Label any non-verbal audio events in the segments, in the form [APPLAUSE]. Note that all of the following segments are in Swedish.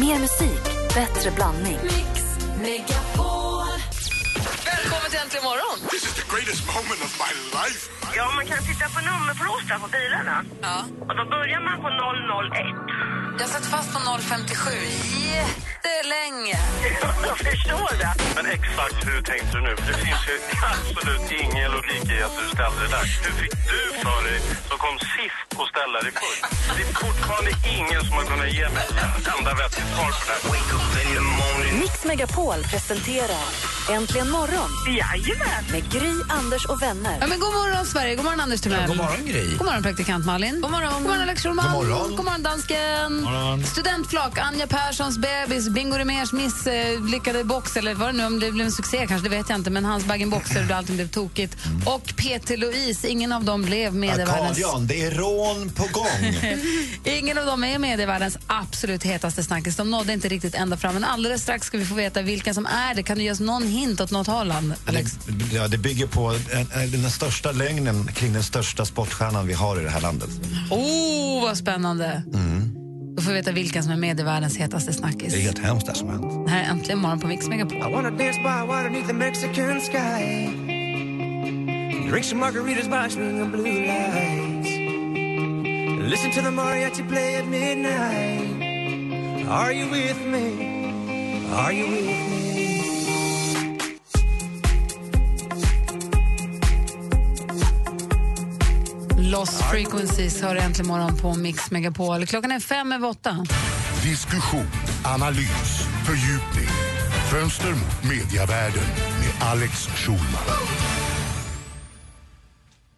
Mer musik, bättre blandning. Välkommen till Äntligen morgon! Greatest moment of my life. Ja, man kan titta på nummerplåtar på bilarna. Ja. Och då börjar man på 001. Jag satt fast på 057 jättelänge. [LAUGHS] Jag förstår det. Men exakt hur tänkte du nu? För det finns ju absolut ingen logik i att du ställde det där. Hur fick du för dig, som kom sist, att ställa dig först? Det är fortfarande ingen som har kunnat ge mig ett enda vettigt svar på det här. Mix Megapol presenterar Äntligen morgon Jajamän. med Gry, Anders och vänner. Ja, men god morgon, Sverige. God morgon, Anders Timell. God morgon, Gry. God morgon, praktikant Malin. God morgon, god morgon Alex Schulman. God morgon. God morgon, dansken. Studentflak, Anja Perssons bebis, Bingo Rimérs misslyckade box, eller vad det nu om det blev en succé kanske, det vet jag inte, men hans bag-in-boxer och allting blev tokigt. Och Peter Louise, ingen av dem blev medievärldens... Jan, det är rån på gång. [LAUGHS] Ingen av dem är medievärldens absolut hetaste snackis. De nådde inte riktigt ända fram, men alldeles strax ska vi få veta vilka som är det. Kan du ge oss någon hint åt något håll, Alex? Ja, det bygger på en, en, den största lögnen kring den största sportstjärnan vi har i det här landet. Oh, vad spännande! Då får vi veta vilken som är medievärldens hetaste snackis. Det är helt hemskt det som har hänt. Det här är Äntligen morgon på Mix Megapol. I wanna dance by water beneath the Mexican sky. Drink some margaritas by swinging blue lights. Listen to the mariachi play at midnight. Are you with me? Are you with me? Lost Frequencies hör äntligen morgon på Mix Megapol. Klockan är fem över åtta. Diskussion, analys, fördjupning. Fönster mot mediavärlden med Alex Schulman.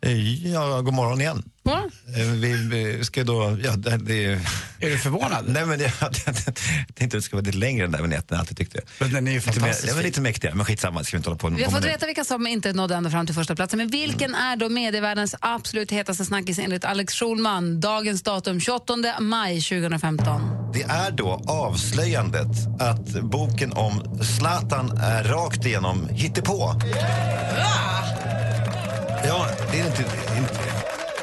Eh, Ja, god morgon igen. Morgon. Eh, Vi, vi ska då... Ja, det, det, Är du förvånad? nej, men det, [LAUGHS] jag tänkte att det skulle vara lite längre den där vignetten, jag alltid tyckte. Men den är ju Lite, mer, fantastisk det var lite mäktigare, men skitsamma, ska vi inte hålla på Vi har fått veta vilka som inte nådde ända fram till första platsen. Men vilken är då medievärldens absolut hetaste snackis enligt Alex Schulman? Dagens datum 28 maj 2015. Det är då avslöjandet att boken om Zlatan är rakt igenom hittepå. Ja, det är inte... inte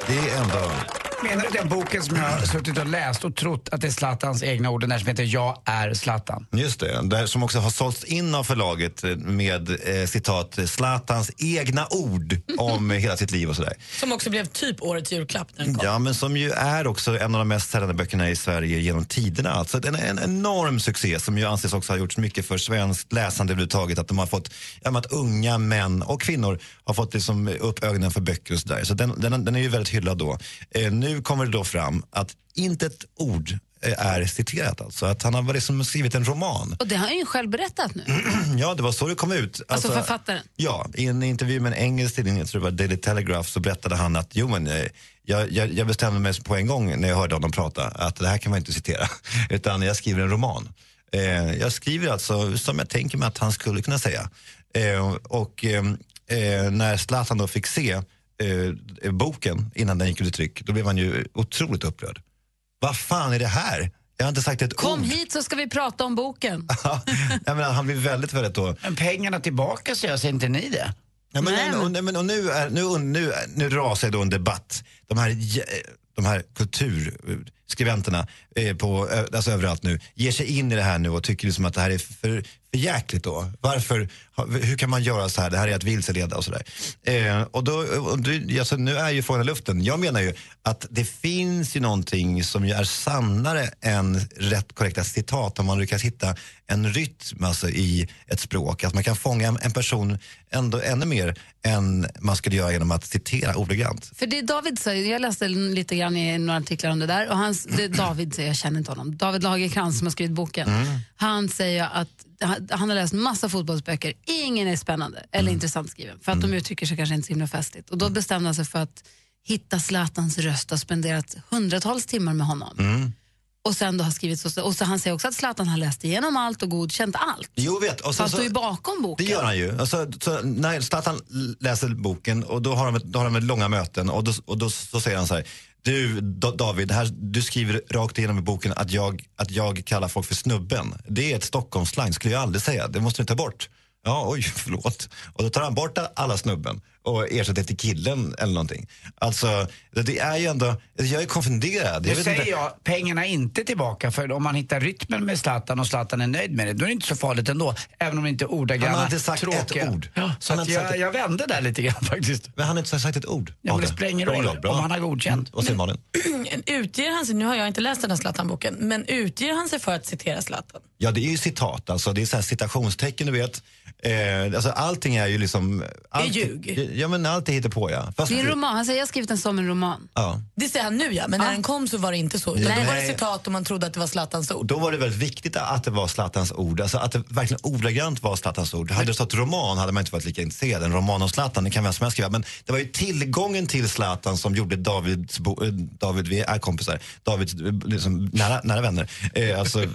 det är ändå... Menar du den boken som jag har suttit och läst och trott att det är Zlatans egna ord, den där som heter Jag är Zlatan? Just det, där som också har sålts in av förlaget med eh, citat Zlatans egna ord om [LAUGHS] hela sitt liv och sådär. Som också blev typ årets julklapp när den kom. Ja, men som ju är också en av de mest säljande böckerna i Sverige genom tiderna. Alltså en, en enorm succé som ju anses också ha gjort mycket för svenskt läsande överhuvudtaget. Att de har fått, ja, att unga män och kvinnor har fått liksom upp ögonen för böcker och sådär. Så den, den, den är ju väldigt hyllad då. Eh, nu kommer det då fram att inte ett ord eh, är citerat alltså. Att han har liksom skrivit en roman. Och det har han ju själv berättat nu. [CLEARS THROAT] Ja, det var så det kom ut. Alltså författaren? Ja, i en intervju med en engelsk tidning, jag tror det var Daily Telegraph, så berättade han att jo, men, eh, jag, jag, jag bestämde mig på en gång när jag hörde honom prata att det här kan man inte citera, [LAUGHS] utan jag skriver en roman. Eh, jag skriver alltså som jag tänker mig att han skulle kunna säga. Eh, och eh, eh, när Zlatan då fick se eh, boken innan den gick ut i tryck, då blev han ju otroligt upprörd. Vad fan är det här? Jag har inte sagt ett Kom ord. hit så ska vi prata om boken. [LAUGHS] Ja, menar, han blir väldigt, väldigt då Men pengarna tillbaka säger jag, säger inte ni det? Ja, men, Nej, nej, och, men, och nu, är, nu, nu, nu rasar då en debatt. De här, de här kulturskribenterna eh, på, alltså överallt nu ger sig in i det här nu och tycker liksom att det här är för, för jäkligt då. Varför, hur kan man göra så här? Det här är att vilseleda och sådär. Eh, och då, och du, alltså, nu är ju frågan i luften. Jag menar ju att det finns ju någonting som ju är sannare än rätt korrekta citat om man lyckas hitta en rytm alltså, i ett språk. Att man kan fånga en, en person ändå ännu mer än man skulle göra genom att citera ordagrant. För det David säger, jag läste lite grann i några artiklar om det där och hans, det David jag känner inte honom, David Lagercrantz som har skrivit boken, han säger att han har läst massa fotbollsböcker, ingen är spännande eller intressant skriven för att de uttrycker sig kanske inte så himla festligt. Och då bestämde han sig för att hitta Zlatans röst och spenderat hundratals timmar med honom. Och sen då har skrivit så, och så han säger också att Zlatan har läst igenom allt och godkänt allt. Jo, vet. Och Så han står ju bakom boken. Det gör han ju. Alltså, så när Zlatan läser boken och då har de, då har de långa möten och då, och då så säger han så här. Du David, här, du skriver rakt igenom i boken att jag, att jag kallar folk för snubben. Det är ett Stockholmsslang, skulle jag aldrig säga. Det måste du ta bort. Ja, oj, [LAUGHS] förlåt. Och då tar han bort alla snubben och ersatt efter killen eller någonting. Alltså, det är ju ändå, jag är konfunderad. Nu säger inte. jag, pengarna är inte tillbaka för om man hittar rytmen med Zlatan och Zlatan är nöjd med det, då är det inte så farligt ändå. Även om det inte är ordagranna, Han har inte sagt tråkiga. ett ord. Ja, så Han har att inte sagt jag, ett- jag vände där lite grann [LAUGHS] faktiskt. Men han har inte sagt ett ord. Ja, men det spelar ingen roll om han har godkänt. Och sen Malin. [CLEARS THROAT] Utger han sig, nu har jag inte läst den här Zlatan-boken, men utger han sig för att citera Zlatan? Ja, det är ju citat. Alltså, det är så här citationstecken, du vet. Eh, alltså, allting är ju liksom... Allt, ljug. Ja, men allt är hittepå, ja. Fast, Det är en roman. Han säger jag har skrivit den som en roman. ja. Det säger han nu ja, men när den kom så var det inte så. Utan Nej. då var det citat och man trodde att det var Zlatans ord. Då var det väldigt viktigt att det var Zlatans ord, alltså att det verkligen ordagrant var Zlatans ord. Hade det stått roman hade man inte varit lika intresserad. En roman om Zlatan, det kan vem som helst skriva. Men det var ju tillgången till Zlatan som gjorde Davids, bo, eh, David, vi är kompisar, Davids eh, liksom, nära, nära vänner. Eh, alltså, [LAUGHS]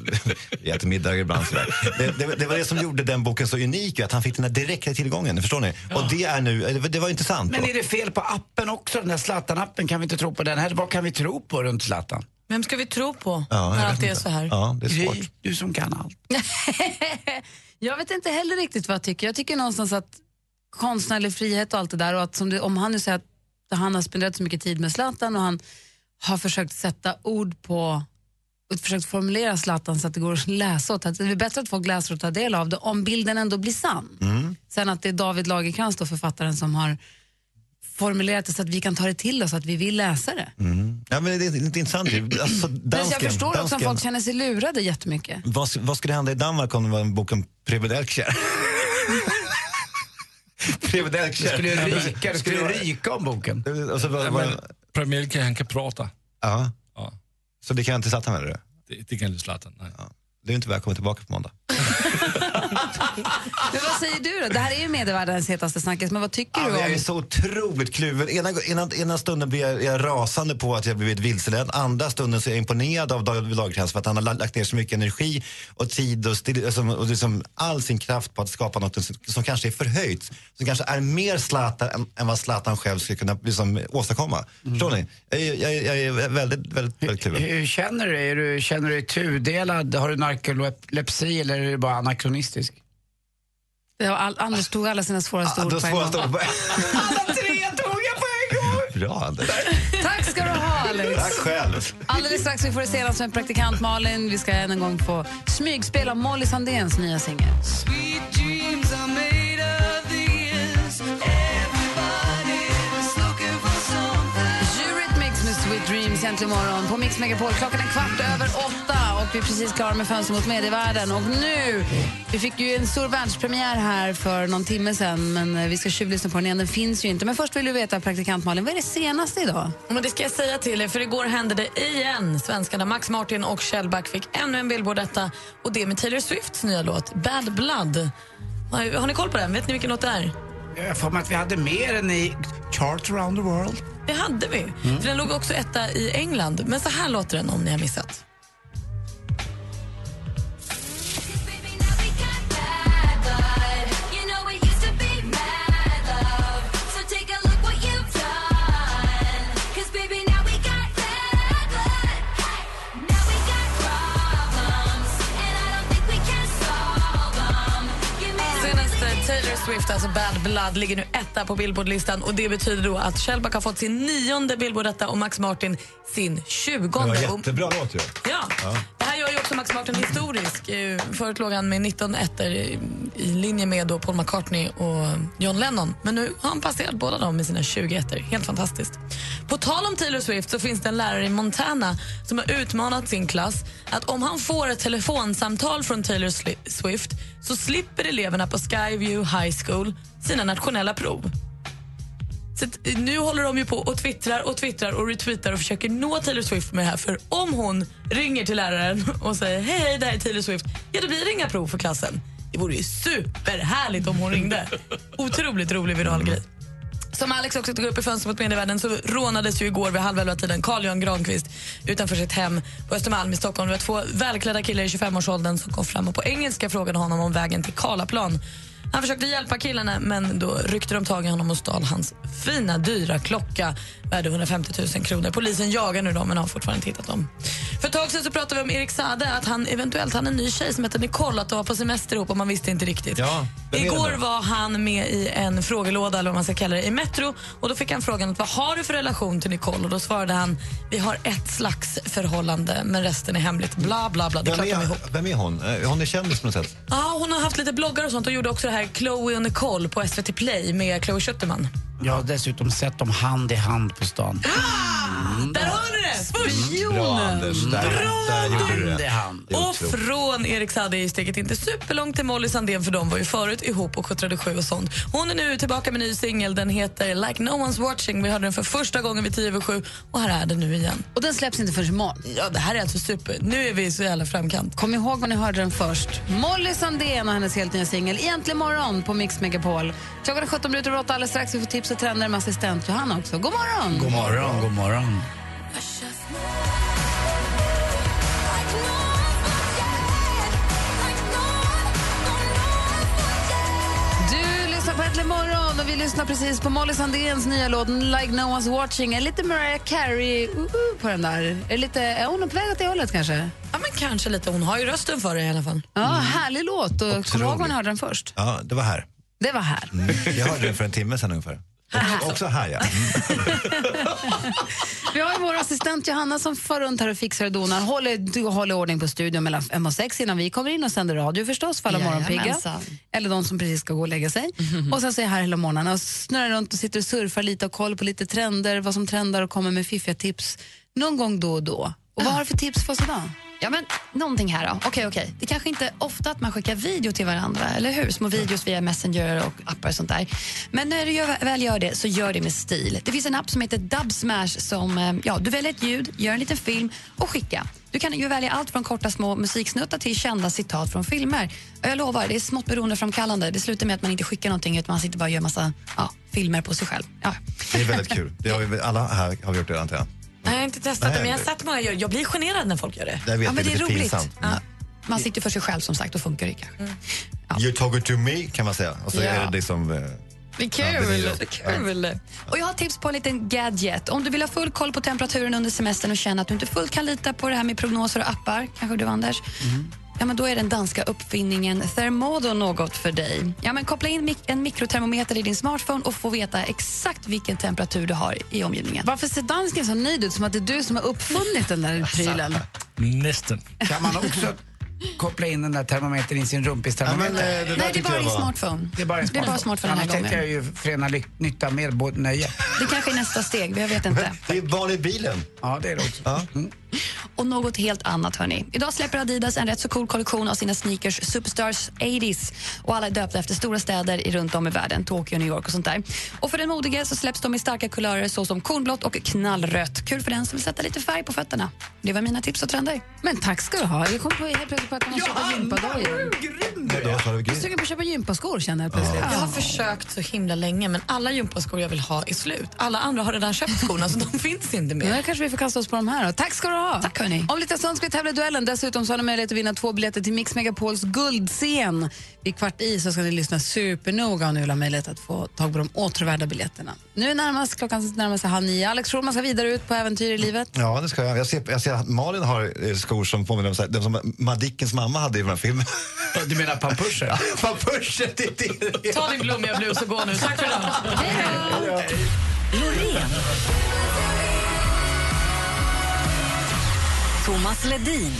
vi äter middag ibland sådär. Det, det, det var det som gjorde den boken så unik, att han fick den här direkta tillgången, förstår ni? Och det är nu, det, det var intressant. Men då. är det fel på appen också, den där Zlatan-appen? Kan vi inte tro på den? Här, vad kan vi tro på runt Zlatan? Vem ska vi tro på Ja, när allt är så här? Ja, det är svårt. Gry, du som kan allt. [LAUGHS] Jag vet inte heller riktigt vad jag tycker. Jag tycker någonstans att konstnärlig frihet och allt det där och att som det, om han nu säger att han har spenderat så mycket tid med Zlatan och han har försökt sätta ord på och försökt formulera Zlatan så att det går att läsa och ta, det är bättre att folk läser och tar del av det om bilden ändå blir sann. Sen att det är David Lagercrantz då, författaren som har formulerat det så att vi kan ta det till oss, att vi vill läsa det. Ja, men det är inte intressant. [CLEARS THROAT] Alltså, Men dansken, jag förstår också att folk känner sig lurade jättemycket. Vad, vad skulle hända i Danmark om det var en bok om privilegier? privilegier. Det skulle ju ryka, det skulle ju ryka om boken. Och så var, var, Men han kan prata. ja. Ja. Så det kan jag inte med det? Det, kan inte Zlatan. Nej. Du är inte välkommen tillbaka på måndag. [LAUGHS] Men vad säger du då? Det här är ju medievärldens hetaste snackis, men vad tycker Ja, du men jag om... är så otroligt kluven. Ena, ena, ena stunden blir jag, jag rasande på att jag blivit vilseledd. Andra stunden så är jag imponerad av David Lagercrantz för att han har lagt ner så mycket energi och tid och, stil, alltså, och liksom all sin kraft på att skapa något som, som kanske är förhöjt. Som kanske är mer Zlatan än, än vad Zlatan själv skulle kunna liksom, åstadkomma. Förstår ni? Jag, är- jag, jag är väldigt, väldigt, väldigt kluven. Hur känner du dig? Du? Känner du dig tudelad? Har du narkolepsi eller är du bara anakronistisk? Det var all, Anders tog alla sina svåraste ord Då på en gång. ord. [LAUGHS] Alla tre tog jag på en gång! Bra Anders. Tack ska du ha, Alex. Tack själv. Alldeles strax vi får det senast med praktikant Malin. Vi ska än en gång få smygspela Molly Sandéns nya singel. Äntligen morgon på Mix Megapol. Klockan är kvart över åtta och vi är precis klara med Fönster mot medievärlden. Och nu, vi fick ju en stor världspremiär här för någon timme sen, men eh, vi ska tjuvlyssna på den igen. Den finns ju inte. Men först vill du veta, praktikant Malin, vad är det senaste idag? Men det ska jag säga till er, för igår hände det igen. Svenskarna Max Martin och Shellback fick ännu en billboard detta och det med Taylor Swifts nya låt Bad Blood. Har, har ni koll på den? Vet ni vilken låt det är? Jag för mig att vi hade mer än i Chart around the world. Det hade vi. För den låg också etta i England. Men så här låter den om ni har missat. Taylor Swift, alltså Bad Blood, ligger nu etta på Billboardlistan och det betyder då att Shellback har fått sin nionde Billboard-etta och Max Martin sin Det tjugonde. var Och- jättebra låt ju. Ja. Det ju också Max Martin historisk. Eh, Förut låg han med 19 ettor i linje med då Paul McCartney och John Lennon. Men nu har han passerat båda dem med sina 20 ettor. Helt fantastiskt. På tal om Taylor Swift så finns det en lärare i Montana som har utmanat sin klass att om han får ett telefonsamtal från Taylor Swift så slipper eleverna på Skyview High School sina nationella prov. Så eh, nu håller de ju på och twittrar och twittrar och retweetar och försöker nå Taylor Swift med det här. För om hon ringer till läraren [LAUGHS] och säger hej, hej, det här är Taylor Swift, ja då blir det inga prov för klassen. Det vore ju superhärligt om hon ringde. [LAUGHS] Otroligt rolig viral grej. Som Alex också tog upp i Fönster mot medievärlden så rånades ju igår vid halv elva tiden Carl Jan Granqvist utanför sitt hem på Östermalm i Stockholm. Det var två välklädda killar i 25-årsåldern som kom fram och på engelska frågade honom om vägen till Karlaplan. Han försökte hjälpa killarna men då ryckte de tag i honom och stal hans fina, dyra klocka värd 150 000 kronor. Polisen jagar nu dem men har fortfarande inte hittat dem. För ett tag sedan så pratade vi om Erik Sade, att han eventuellt hade en ny tjej som heter Nicole, att de var på semester ihop och man visste inte riktigt. Ja, Igår var han med i en frågelåda, eller vad man ska kalla det, i Metro och då fick han frågan vad har du för relation till Nicole? Och då svarade han vi har ett slags förhållande men resten är hemligt. Bla bla bla. Det Vem de ihop. är, vem är hon? Eh, Hon är kändis på något sätt. Ja, hon har haft lite bloggar och sånt och gjorde också det här Chloe och Nicole på SVT Play med Chloe Schuterman. Jag har dessutom sett dem hand i hand på stan. Där det! Först! Bra Anders, där, där gjorde du det. Och från Erik Saade är steget inte superlångt till Molly Sandén för de var ju förut ihop och 77 och sånt. Hon är nu tillbaka med en ny singel. Den heter Like No One's Watching. Vi hörde den för första gången vid 10 över 7 och här är den nu igen. Och den släpps inte förrän imorgon. Ja, det här är alltså super. Nu är vi så jävla framkant. Kom ihåg var ni hörde den först. Molly Sandén och hennes helt nya singel Egentligen morgon på Mix Megapol. Klockan är 17 minuter över 8 alldeles strax. Vi får tips och trender med assistent Johanna också. God morgon! God morgon, god morgon. Du lyssnar på Äntligen morgon och vi lyssnar precis på Molly Sandéns nya låt Like No One's Watching. Är lite Mariah Carey uh, uh, på den där. Är, lite, är hon på väg åt det hållet kanske? Ja, men kanske lite. Hon har ju rösten för det i alla fall. Ja, härlig låt. Och kom ihåg ni hörde den först. Ja, det var här. Det var här. Jag hörde den för en timme sedan ungefär. Också, också här ja. [LAUGHS] Vi har ju vår assistent Johanna som far runt här och fixar och donar. Håller, du håller ordning på studion mellan fem och sex innan vi kommer in och sänder radio förstås för alla morgonpigga. Eller de som precis ska gå och lägga sig. Och sen så är jag här hela morgonen och snurrar runt och sitter och surfar lite och koll på lite trender, vad som trendar och kommer med fiffiga tips någon gång då och då. Och vad har du för tips för oss idag? Ja, men någonting här då. Okej, okej. Det kanske inte ofta att man skickar video till varandra, eller hur? Små videos via Messenger och appar och sånt där. Men när du gör, väl gör det, så gör det med stil. Det finns en app som heter Dubsmash som, eh, ja, du väljer ett ljud, gör en liten film och skicka. Du kan ju välja allt från korta små musiksnuttar till kända citat från filmer. Jag lovar, det är smått beroendeframkallande. Det slutar med att man inte skickar någonting utan man sitter bara och gör massa ja, filmer på sig själv. Ja. Det är väldigt kul. Det har vi, alla här har vi gjort det antar jag. Nej, jag har inte testat Nej, det, men jag har sett många göra Jag blir generad när folk gör det. Det vet Ja, men jag, det är roligt. pinsamt. Ja. Man sitter för sig själv som sagt, då funkar det kanske. You're talking to me kan man säga. Och så Ja. är det liksom... eh, Det är Ja, det är kul. kul. Och jag har tips på en liten gadget. Om du vill ha full koll på temperaturen under semestern och känner att du inte fullt kan lita på det här med prognoser och appar, kanske du Anders, Ja, men då är den danska uppfinningen Thermodo något för dig. Ja, men koppla in mik- en mikrotermometer i din smartphone och få veta exakt vilken temperatur du har i omgivningen. Varför ser dansken så nöjd ut? Som att det är du som har uppfunnit den där prylen. Nästan. Kan man också koppla in den där termometern i sin Ja, men, rumpistermometer? eh, det Nej, det är bara var- smartphone. Det är bara en Det är bara smartphone Annars tänkte jag ju förena nytta med nöje. Det kanske är nästa steg, jag vet inte. Det är barn i bilen. Ja, det är det också. Ja. Och något helt annat hörni. Idag släpper Adidas en rätt så cool kollektion av sina sneakers Superstars 80s. Och alla är döpta efter stora städer i runt om i världen, Tokyo, New York och sånt där. Och för den modige så släpps de i starka kulörer såsom kornblått och knallrött. Kul för den som vill sätta lite färg på fötterna. Det var mina tips och trender. Men tack ska du ha. Jag kom på helt plötsligt på att jag måste köpa gympadojor. Jag är sugen på att köpa gympaskor känner jag plötsligt. Jag har försökt så himla länge, men alla gympaskor jag vill ha är slut. Alla andra har redan köpt skorna, så de [LAUGHS] finns inte mer. Nu kanske vi får kasta oss på de här. Då. Tack ska du ha. Tack, hörni. Om lite stund ska vi tävla i duellen. Dessutom så har ni möjlighet att vinna två biljetter till Mix Megapols guldscen. Vid kvart i så ska ni lyssna supernoga om ni vill ha möjlighet att få tag på de åtråvärda biljetterna. Nu är närmast klockan närmar sig halv nio. Alex Schulman ska vidare ut på äventyr i livet. Ja, det ska jag. Jag ser, jag ser att Malin har eh, skor som påminner om så här- de som Madickens mamma hade i den här filmen. Du menar pampuscher? Pampuscher, det är det. Ta din blommiga blus och gå nu. Tack för idag. Loreen. Thomas Ledin.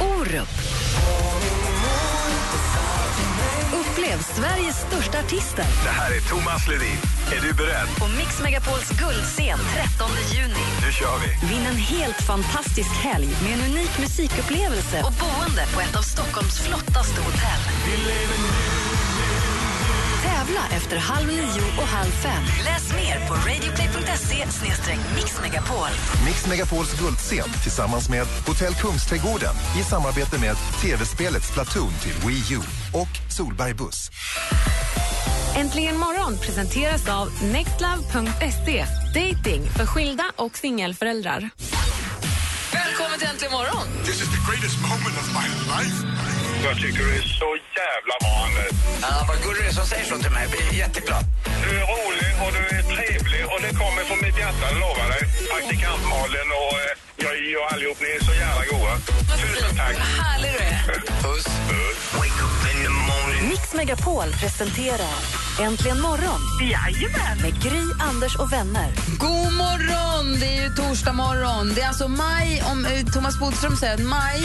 Orup. Upplev Sveriges största artister Det här är Thomas Ledin. Är du beredd? på Mix Megapols guldscen 13 juni. Nu kör vi. Vinn en helt fantastisk helg med en unik musikupplevelse och boende på ett av Stockholms flottaste hotell. Tävla efter halv nio och halv fem. Läs mer på radioplay.se mixmegapol. Mix Megapols guldscen tillsammans med Hotell Kungsträdgården i samarbete med tv-spelet Splatoon till Wii U och Solberg Buss. Äntligen morgon presenteras av nextlove.se. Dating för skilda och singelföräldrar. Välkommen till Äntligen morgon! This is the greatest moment of my life. Jag tycker du är så jävla Anders. Ja, vad gullig du är som säger så till mig. Jag blir jätteglad. Du är rolig och du är trevlig och det kommer från mitt hjärta, det lovar jag dig. Praktikant Malin och eh, jag och allihop, ni är så jävla goa. Tusen tack. Härlig du är. Puss. Mix Megapol presenterar Äntligen morgon Jajamän! med Gry, Anders och vänner. God morgon! Det är ju torsdag morgon. Det är alltså maj, om eh, Thomas Bodström säger att maj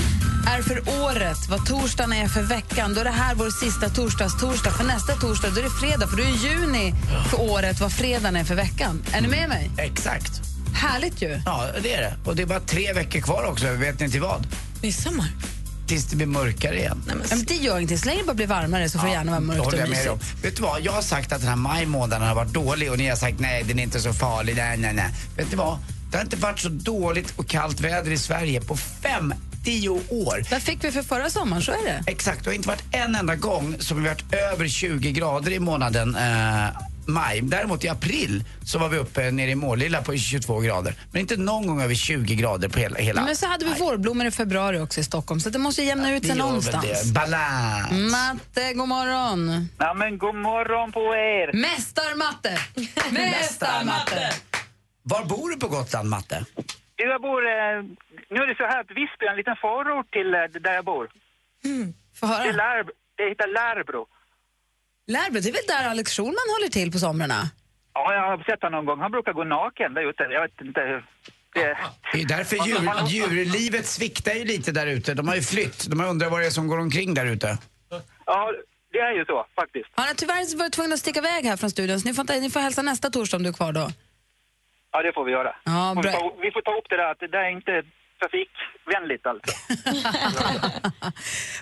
är för året vad torsdagen är för veckan. Då är det här vår sista torsdagstorsdag. För nästa torsdag då är det fredag, för då är juni för året vad fredagen är för veckan. Är ni med mig? Exakt. Härligt ju. Ja, det är det. Och det är bara tre veckor kvar också. Vet ni till vad? Midsommar. Tills det blir mörkare igen. Ja, men det gör ingenting. Så länge det bara blir varmare så får det gärna vara mörkt och jag med mysigt. Vet du vad? Jag har sagt att den här maj månaden har varit dålig och ni har sagt nej, den är inte så farlig. Nej, nej, nej. Vet du vad? Det har inte varit så dåligt och kallt väder i Sverige på 50 år. Vad fick vi för förra sommaren? Så är det. Exakt, det har inte varit en enda gång som vi varit över 20 grader i månaden eh, maj. Däremot i april så var vi uppe nere i Målilla på 22 grader. Men inte någon gång över 20 grader på hela... hela. Men så hade vi vårblommor i februari också i Stockholm, så det måste jämna ut Det sig någonstans. det. Balans. Matte, god morgon. Ja, men god morgon på er! Mästarmatte! [LAUGHS] Mästarmatte! Var bor du på Gotland, Matte? Du, Jag bor... Eh, nu är det så här att Visby är en liten förort till eh, där jag bor. Få höra. Det, är Lärb, det heter Lärbro. Lärbro, det är väl där Alex Schulman håller till på somrarna? Ja, jag har sett honom någon gång. Han brukar gå naken där ute. Jag vet inte hur... Det, Det är därför djur, djurlivet sviktar ju lite där ute. De har ju flytt. De har undrat vad det är som går omkring där ute. ja, det är ju så faktiskt. Han har tyvärr varit tvungen att sticka iväg här från studion, så ni får, ni får hälsa nästa torsdag om du är kvar då. Ja, det får vi göra. Ja, vi, bra. får, vi får ta upp det där att det där är inte trafikvänligt alltså.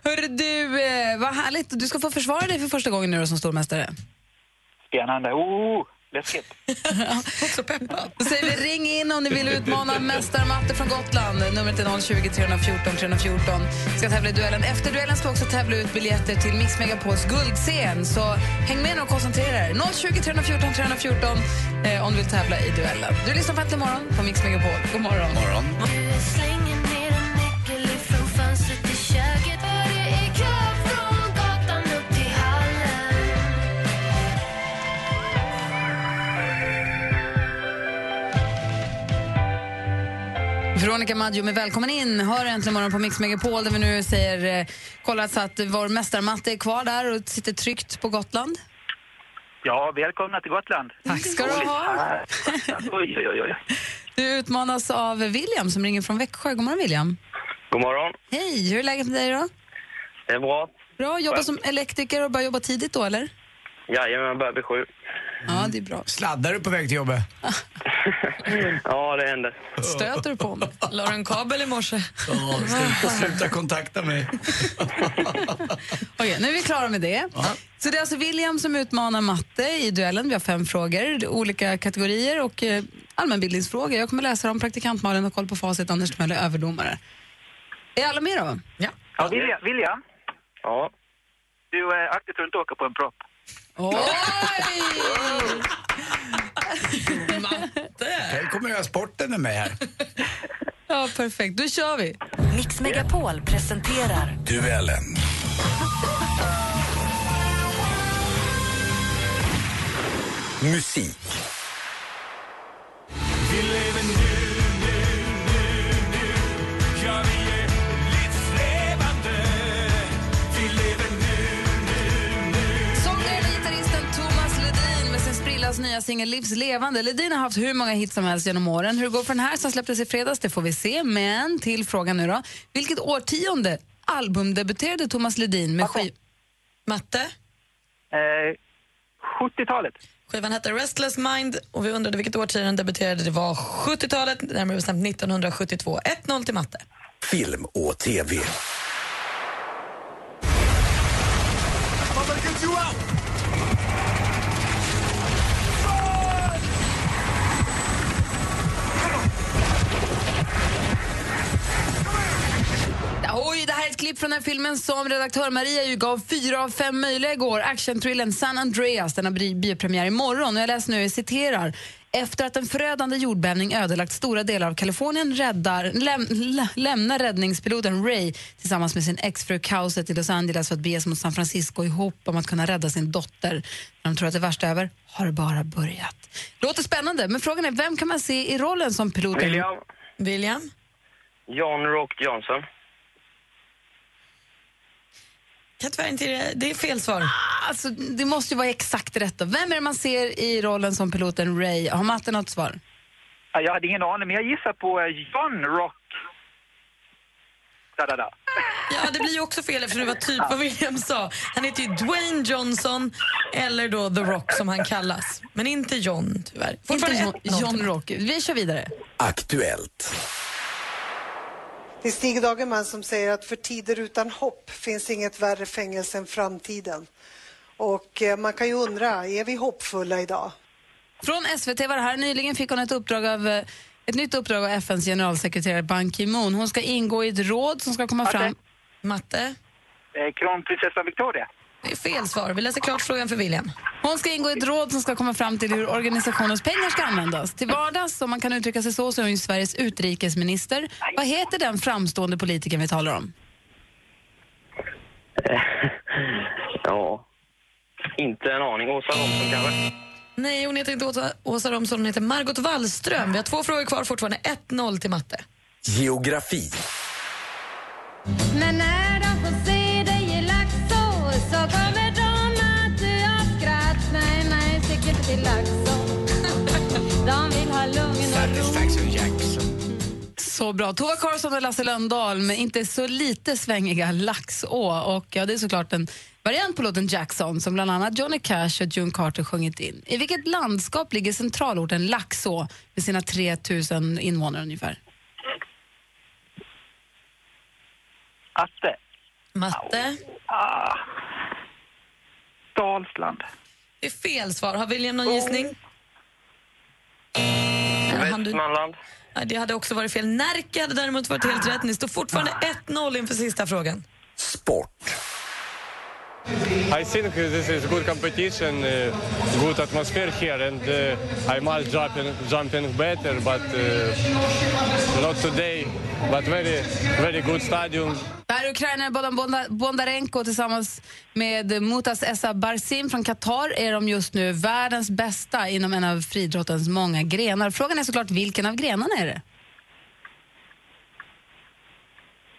[LAUGHS] Hörru du, eh, vad härligt. Du ska få försvara dig för första gången nu då som stormästare. Spännande. Oh, läskigt. [LAUGHS] Också peppad. Då säger vi ring in om ni vill utmana Mästarmatte från Gotland. Numret är 020 314 314. Ska tävla i duellen. Efter duellen ska vi också tävla ut biljetter till Mix Megapols guldscen. Så häng med och koncentrera er. 020 314 314 eh, om du vill tävla i duellen. Du lyssnar på Äntligen morgon på Mix Megapol. God morgon. morgon. Veronica Maggio med Välkommen in. Hör äntligen morgon på Mix Megapol där vi nu säger eh, kollat så att vår mästarmatte är kvar där och sitter tryggt på Gotland. Ja, välkomna till Gotland. Tack ska du ha. Oj, oj, oj. oj. Du utmanas av William som ringer från Växjö. God morgon William. God morgon. Hej, hur är läget med dig då? Det är bra. Bra, jobbar som elektriker och börjar jobba tidigt då eller? Jajamän, jag börjar vid sju. Ja, det är bra. Sladdar du på väg till jobbet? [LAUGHS] Ja, det händer. Stöter du på mig? La du en kabel i morse? Ja, sluta, sluta kontakta mig. [LAUGHS] Okej, nu är vi klara med det. Så det är alltså William som utmanar matte i duellen. Vi har fem frågor, olika kategorier och eh, allmänbildningsfrågor. Jag kommer läsa dem. Praktikant Malin har koll på facit, Anders Timell är överdomare. Är alla med då? Ja. Ja, William, William, Ja. du eh, akta så du inte åker på en propp. Oj! Jag kommer göra sporten med mig här. Ja, perfekt. Då kör vi. Mix Megapol presenterar Duellen. Musik. Vi lever nu, nya singel Livs levande. Ledin har haft hur många hits som helst genom åren. Hur det går för den här som släpptes i fredags det får vi se. Men till frågan nu då. Vilket årtionde albumdebuterade Thomas Ledin med skiv... Matte? Eh, 70-talet. Skivan hette Restless Mind och vi undrade vilket årtionde den debuterade. Det var 70-talet, närmare bestämt 1972. 1-0 till Matte. Film och TV. Det här är ett klipp från den filmen som redaktör Maria ju gav fyra av fem möjliga igår. Actionthrillern San Andreas. Den har biopremiär imorgon. Och jag läser nu, jag citerar. Efter att en förödande jordbävning ödelagt stora delar av Kalifornien räddar, läm, lä, lämnar räddningspiloten Ray tillsammans med sin exfru kaoset i Los Angeles för att bege sig mot San Francisco i hopp om att kunna rädda sin dotter. När de tror att det värsta är över har det bara börjat. Låter spännande, men frågan är vem kan man se i rollen som piloten? William. William? John Rock Johnson. Kan tyvärr inte det. Är fel svar. Alltså, det måste ju vara exakt rätt. Då. Vem är det man ser i rollen som piloten Ray? Har Matte något svar? Ja, Jag hade ingen aning, men jag gissar på eh, John Rock. Da, da, da. Ja, det blir ju också fel eftersom det var typ vad William sa. Han heter ju Dwayne Johnson, eller då The Rock som han kallas. Men inte John, tyvärr. Inte John, 1-0 John Rock. Vi kör vidare. Aktuellt. Det är Stig Dagerman som säger att för tider utan hopp finns inget värre fängelse än framtiden. Och eh, man kan ju undra, är vi hoppfulla idag? Från SVT var det här. Nyligen fick hon ett, uppdrag av, eh, ett nytt uppdrag av FNs generalsekreterare Ban Ki-Moon. Hon ska ingå i ett råd som ska komma fram... Matte? Eh, Kronprinsessan Victoria. Det är fel svar. Vi läser klart frågan för William. Hon ska ingå i ett råd som ska komma fram till hur organisationens pengar ska användas. Till vardags, om man kan uttrycka sig så, så är hon ju Sveriges utrikesminister. Vad heter den framstående politikern vi talar om? Ja, inte en aning. Åsa Romson kanske? Nej, hon heter inte Åsa, Åsa Romson, hon heter Margot Wallström. Vi har två frågor kvar, fortfarande 1-0 till matte. Geografi. Men när Så bra. Tova Karlsson och Lasse Lönndahl med inte så lite svängiga Laxå. Och ja, det är såklart en variant på låten Jackson som bland annat Johnny Cash och June Carter sjungit in. I vilket landskap ligger centralorten Laxå med sina 3000 invånare ungefär? Atte. Matte? Ah. Dalsland. Det är fel svar. Har William någon gissning? Västmanland. Ja, Det hade också varit fel. Närke hade däremot varit helt rätt. Ni står fortfarande 1-0 inför sista frågan. I think this is good competition, uh, good atmosphere here, and uh, I'm all jumping, jumping better, but uh, not today. But very, very good stadium. Det här är ukrainaren Bodan Bonda- Bondarenko tillsammans med Mutas Essa Barsim från Qatar är de just nu världens bästa inom en av friidrottens många grenar. Frågan är såklart vilken av grenarna är det?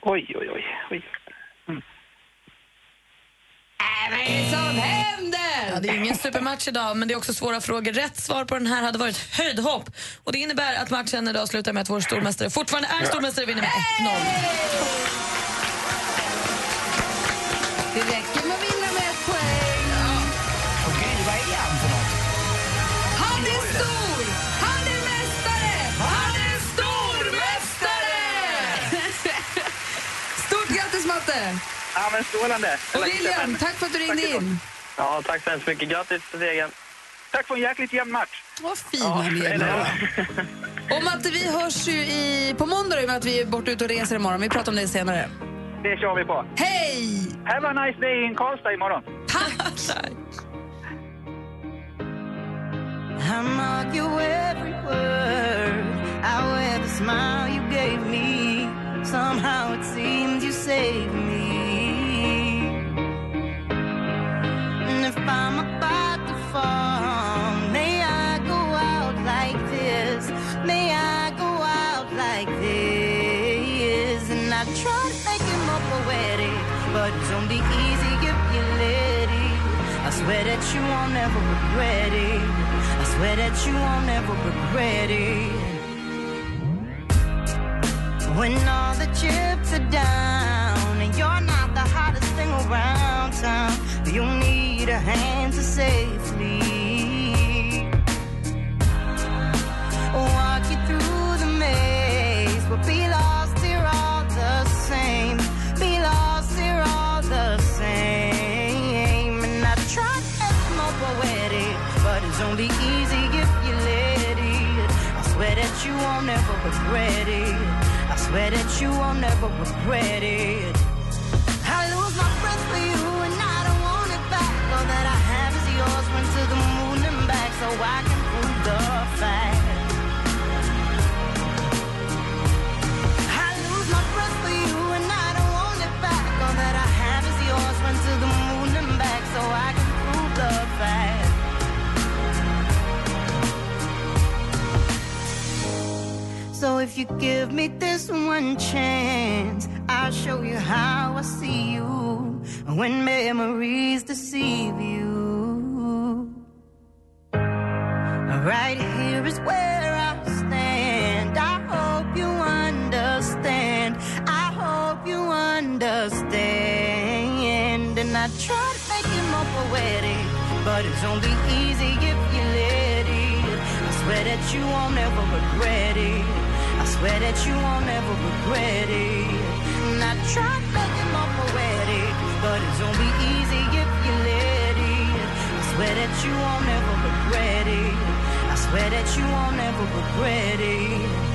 Oj, oj, oj. oj. Vad är det som händer? Ja, det är ingen supermatch idag, men det är också svåra frågor. Rätt svar på den här hade varit höjdhopp. Och det innebär att matchen idag slutar med att vår stormästare fortfarande är stormästare och vinner med 1-0. Det räcker med att vinna med ett poäng. Och Gry, vad är han för något? Han är stor! Han är mästare! Han är stormästare! [LAUGHS] Stort grattis, Matte! Ja, men strålande. Och William, tack för att du ringde in. Ja, tack så hemskt mycket. Grattis till segern. Tack för en jäkligt jämn match. Vad fina ni är. Och Matte, vi hörs ju i, på måndag i och med att vi är borta ute och reser imorgon. Vi pratar om det senare. Det kör vi på. Hej! Have a nice day in Karlstad imorgon. Tack! [LAUGHS] I mark your every word. I wear the smile you gave me. Somehow it seems you saved me. Swear that you won't ever regret it. I swear that you won't ever regret it. When all the chips are down and you're not the hottest thing around town, you'll need a hand to safely walk you won't ever regret it. I swear that you won't ever regret it. I lose my breath for you and I don't want it back. All that I have is yours, went to the moon and back so I can prove the fact. So if you give me this one chance, I'll show you how I see you when memories deceive you. Right here is where I stand. I hope you understand. I hope you understand. And I try to make it more poetic, but it's only easy if you let it. I swear that you won't ever regret it. Swear that you won't ever regret it. And I make it more poetic, but it's only easy if you let it. I swear that you won't ever regret it. I swear that you won't ever regret it.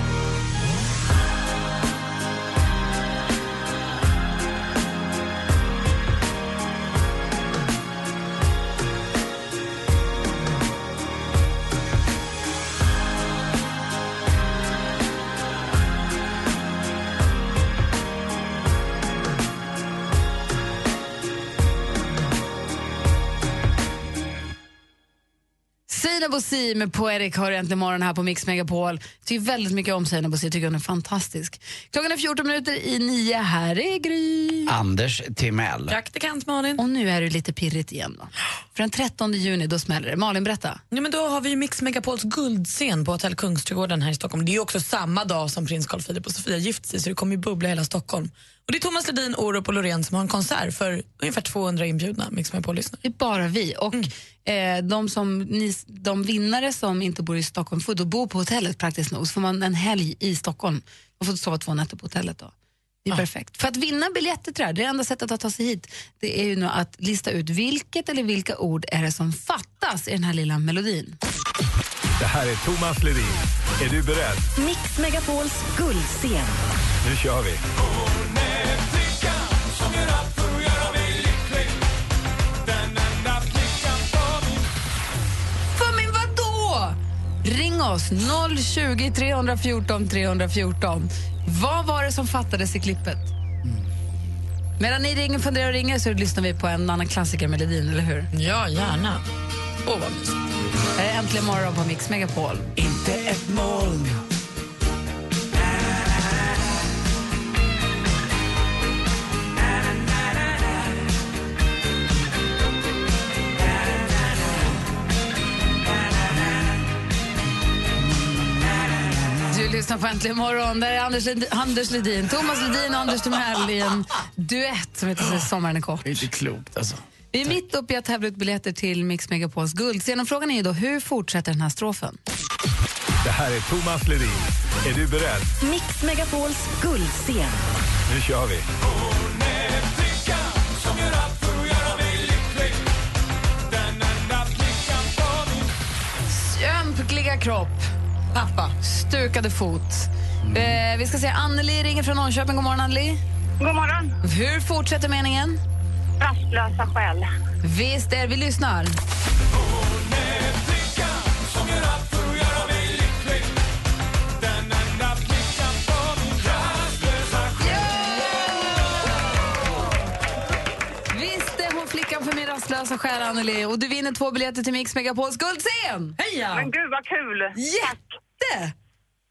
Sina Bosi med Poetic har äntligen morgon här på Mix Megapol. Tycker väldigt mycket om Sina Bosi, tycker hon är fantastisk. Klockan är 14 minuter i nio. Här är Gry. Anders Timell. Praktikant Malin. Och nu är det lite pirrigt igen. Va? För den 13 juni, då smäller det. Malin, berätta. Ja, men då har vi Mix Megapols guldscen på Hotell Kungsträdgården här i Stockholm. Det är också samma dag som prins Carl Philip och Sofia gift sig så det kommer ju bubbla hela Stockholm. Och det är Thomas Ledin, Orup och Loreen som har en konsert för ungefär 200 inbjudna Mix Megapol-lyssnare. Det är bara vi. Och eh, de, som, ni, de vinnare som inte bor i Stockholm får då bo på hotellet praktiskt nog. Så får man en helg i Stockholm. Man får sova två nätter på hotellet då. Det är perfekt. För att vinna biljetter till det här, det enda sättet att ta sig hit, det är ju nu att lista ut vilket eller vilka ord är det som fattas i den här lilla melodin. Det här är Thomas Ledin. Är du beredd? Mix Megapols guldscen. Nu kör vi. Ring oss, 020 314 314. Vad var det som fattades i klippet? Medan ni ringer, funderar och ringer så lyssnar vi på en annan klassiker melodin, eller hur? Ja, gärna. Åh, vad mysigt. Här är Äntligen morgon på Mix Megapol. Inte ett moln. Lyssnar på Äntligen morgon. Där är Anders, Led- Anders Ledin, Thomas Ledin och Anders Timell i en duett som heter Sommaren är kort. Det är inte klokt alltså. Vi är mitt uppe i att tävla ut biljetter till Mix Megapols guldscen. Och frågan är ju då, hur fortsätter den här strofen? Det här är Thomas Ledin. Är du beredd? Mix Megapols guldscen. Nu kör vi. Ömkliga kropp. Pappa. Stukade fot. Eh, vi ska se, Anneli ringer från Norrköping. God morgon, Anneli. God morgon. Hur fortsätter meningen? Rastlösa själ. Visst är vi lyssnar. Rastlösa själ, Anneli. Och du vinner två biljetter till Mix Megapols guldscen. Heja! Men gud vad kul! Jätte!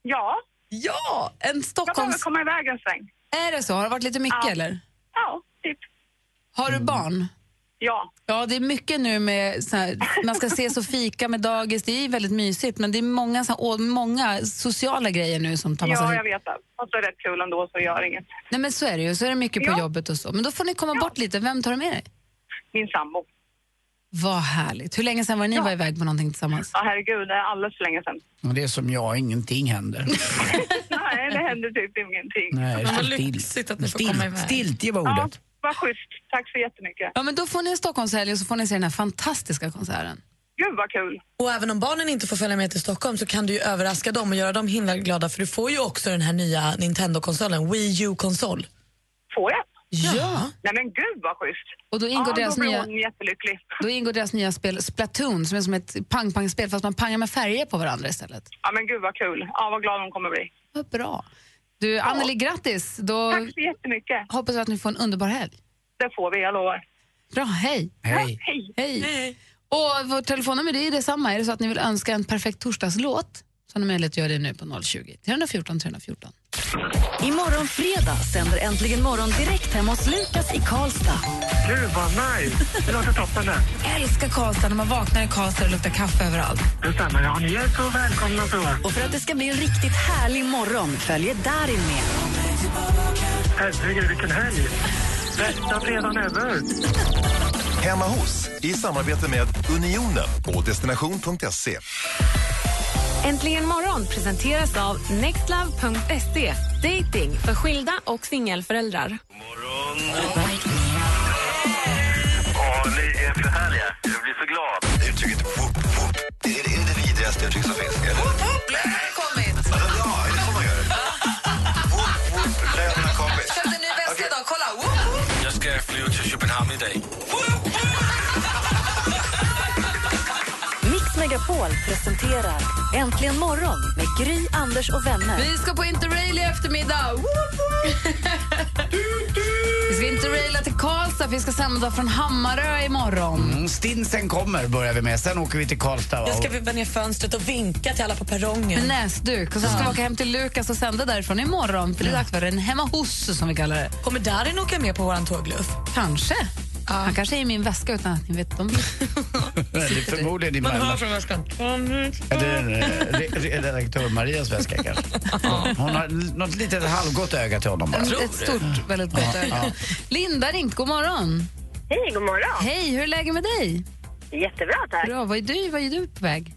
Ja. Ja, en Jag behöver Stockholms... komma iväg en sväng. Är det så? Har det varit lite mycket Ja. eller? Ja, typ. Har du barn? Ja. Ja, det är mycket nu med så här, man ska ses [LAUGHS] och fika med dagis. Det är väldigt mysigt, men det är många, så här, många sociala grejer nu som tar massa... Ja, jag vet det. Och så är det rätt kul ändå, så gör inget. Nej, men så är det ju. Så är det mycket på Ja. jobbet och så. Men då får ni komma bort lite. Vem tar du med dig? Min sambo. Vad härligt. Hur länge sedan var ni var iväg på någonting tillsammans? Ja, herregud, det är alldeles för länge sedan. Det är som jag, ingenting händer. [LAUGHS] Nej, det händer typ ingenting. Nej, Men vad lyxigt att ni får komma iväg. Stiltje var Ja, ordet. vad schysst. Tack så jättemycket. Ja, men då får ni en Stockholmshelg och så får ni se den här fantastiska konserten. Gud vad kul. Och även om barnen inte får följa med till Stockholm så kan du ju överraska dem och göra dem himla glada för du får ju också den här nya Nintendo-konsolen, Wii U-konsol. Får jag? Ja. Nej men gud vad schysst. Och då ingår ja, deras då nya-. Då ingår deras nya spel Splatoon som är som ett pang-pang-spel fast man pangar med färger på varandra istället. Ja men gud vad kul. Ja vad glad hon kommer bli. Vad bra. Du, Anneli, grattis. Då Tack så jättemycket. hoppas jag att ni får en underbar helg. Det får vi, jag lovar. Bra, hej. Hej. Hej. Hej. Och vårt telefonnummer det är detsamma. Är det så att ni vill önska en perfekt torsdagslåt så har ni möjlighet att göra det nu på 020 314 314. Imorgon fredag sänder Äntligen morgon direkt hemma hos Lukas i Karlstad. Gud vad nice! Det låter toppen det. Älskar Karlstad när man vaknar i Karlstad och luktar kaffe överallt. Detsamma. Ja, ni är så välkomna så. Och för att det ska bli en riktigt härlig morgon följer Darin med. Herregud, vilken helg! Bästa fredagen ever! Hemma hos i samarbete med Unionen och destination.se. Äntligen morgon presenteras av nextlove.se. Dating för skilda och singelföräldrar. Ja, ni är för härliga. Jag blir så glad. Uttrycket whoop, whoop, är det, är det det vidrigaste uttryck som finns? Megapol presenterar Äntligen morgon med Gry, Anders och vänner. Vi ska på Interrail i eftermiddag! Vi ska interraila till Karlstad för vi ska sända från Hammarö imorgon. Mm, Stinsen kommer börjar vi med, sen åker vi till Karlstad. Jag ska och- vippa ner fönstret och vinka till alla på perrongen. Med näsduk. Och så ska vi åka hem till Lukas och sända därifrån imorgon. För det är dags för en hemma hos, som vi kallar det. Kommer Darin åka med på våran tågluff? Kanske. Han kanske är i min väska utan att ni vet om det. [LAUGHS] Det är förmodligen din Man hör från väskan. Ja, är eh, re- re- redaktör Marias väska kanske. Hon har något litet halvgott öga till honom bara. Ett stort, väldigt gott Ja, öga. ja. Linda ringt. God morgon. Hej, god morgon. Hej, hur är läget med dig? Jättebra tack. Bra. Vad är du, vad är du på väg?